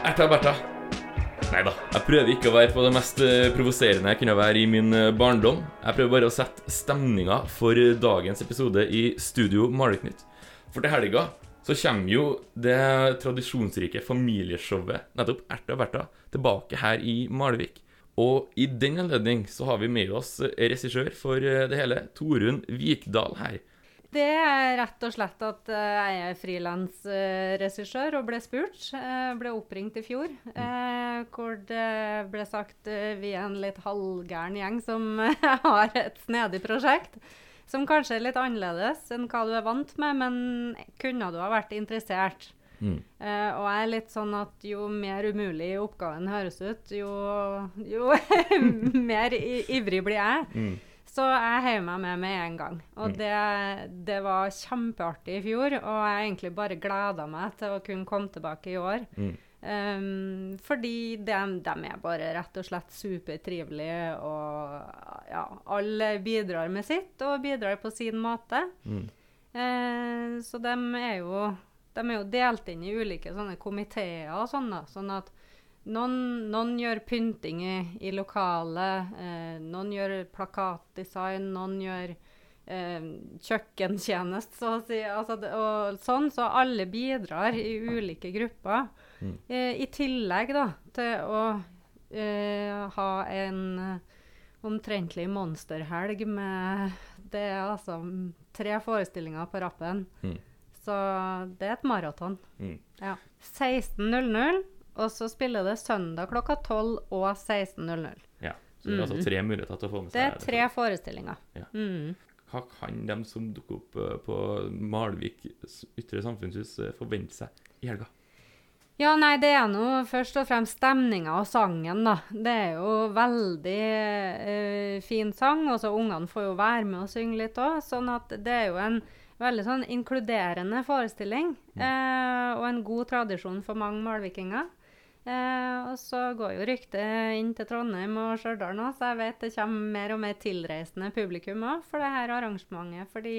Erta Bertha. Nei da, jeg prøver ikke å være på det mest eh, provoserende jeg kunne være i min eh, barndom. Jeg prøver bare å sette stemninga for dagens episode i Studio Maliknytt. For til helga så kommer jo det tradisjonsrike familieshowet nettopp Erta Bertha tilbake her i Malvik. Og i den anledning så har vi med oss regissør for eh, det hele, Torunn Vikdal her. Det er rett og slett at eh, jeg er frilansregissør og ble spurt. Jeg ble oppringt i fjor, eh, hvor det ble sagt eh, vi er en litt halvgæren gjeng som har et snedig prosjekt. Som kanskje er litt annerledes enn hva du er vant med, men kunne du ha vært interessert? Mm. Uh, og jeg er litt sånn at jo mer umulig oppgaven høres ut, jo, jo mer ivrig blir jeg. Mm. Så jeg heiv meg med med en gang. Og Mm. det, det var kjempeartig i fjor, og jeg egentlig bare gleda meg til å kunne komme tilbake i år. Mm. Um, fordi de, de er bare rett og slett supertrivelige, og ja, alle bidrar med sitt, og bidrar på sin måte. Mm. Eh, så de er jo de er jo delt inn i ulike sånne komiteer og sånn, da. Sånn at noen, noen gjør pynting i, i lokalet, eh, noen gjør plakatdesign, noen gjør eh, kjøkkentjeneste, så å si. Altså, og sånn, så alle bidrar i ulike grupper. Mm. Eh, I tillegg da, til å eh, ha en omtrentlig monsterhelg med Det er altså tre forestillinger på rappen. Mm. Så det er et maraton. Mm. Ja. 16.00, og så spiller det søndag klokka 12 og 16.00. Ja. Så det er altså tre muligheter til å få med seg Det er tre forestillinger. Ja. Mm. Hva kan de som dukker opp eh, på Malvik ytre samfunnshus eh, forvente seg i helga? Ja, nei, det er nå først og fremst stemninga og sangen, da. Det er jo veldig eh, fin sang, og så ungene får jo være med og synge litt òg. Sånn at det er jo en veldig sånn inkluderende forestilling, eh, og en god tradisjon for mange malvikinger. Eh, og så går jo ryktet inn til Trondheim og Stjørdal nå, så jeg vet det kommer mer og mer tilreisende publikum òg for det her arrangementet. Fordi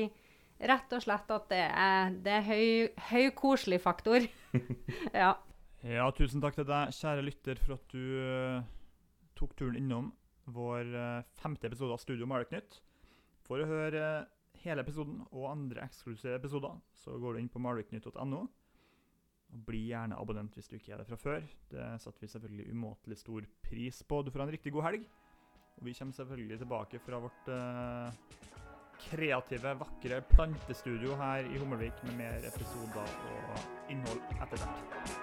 rett og slett at det er, det er høy, høy koselig faktor. ja. Ja, tusen takk til deg, kjære lytter, for at du eh, tok turen innom vår eh, femte episode av Studio Maleknytt. For å høre eh, hele episoden og andre eksklusive episoder, så går du inn på maleknytt.no. Og Bli gjerne abonnent hvis du ikke er det fra før. Det setter vi selvfølgelig umåtelig stor pris på. Du får en riktig god helg. Og vi kommer selvfølgelig tilbake fra vårt eh, kreative, vakre plantestudio her i Hummelvik med mer episoder og innhold etter hvert.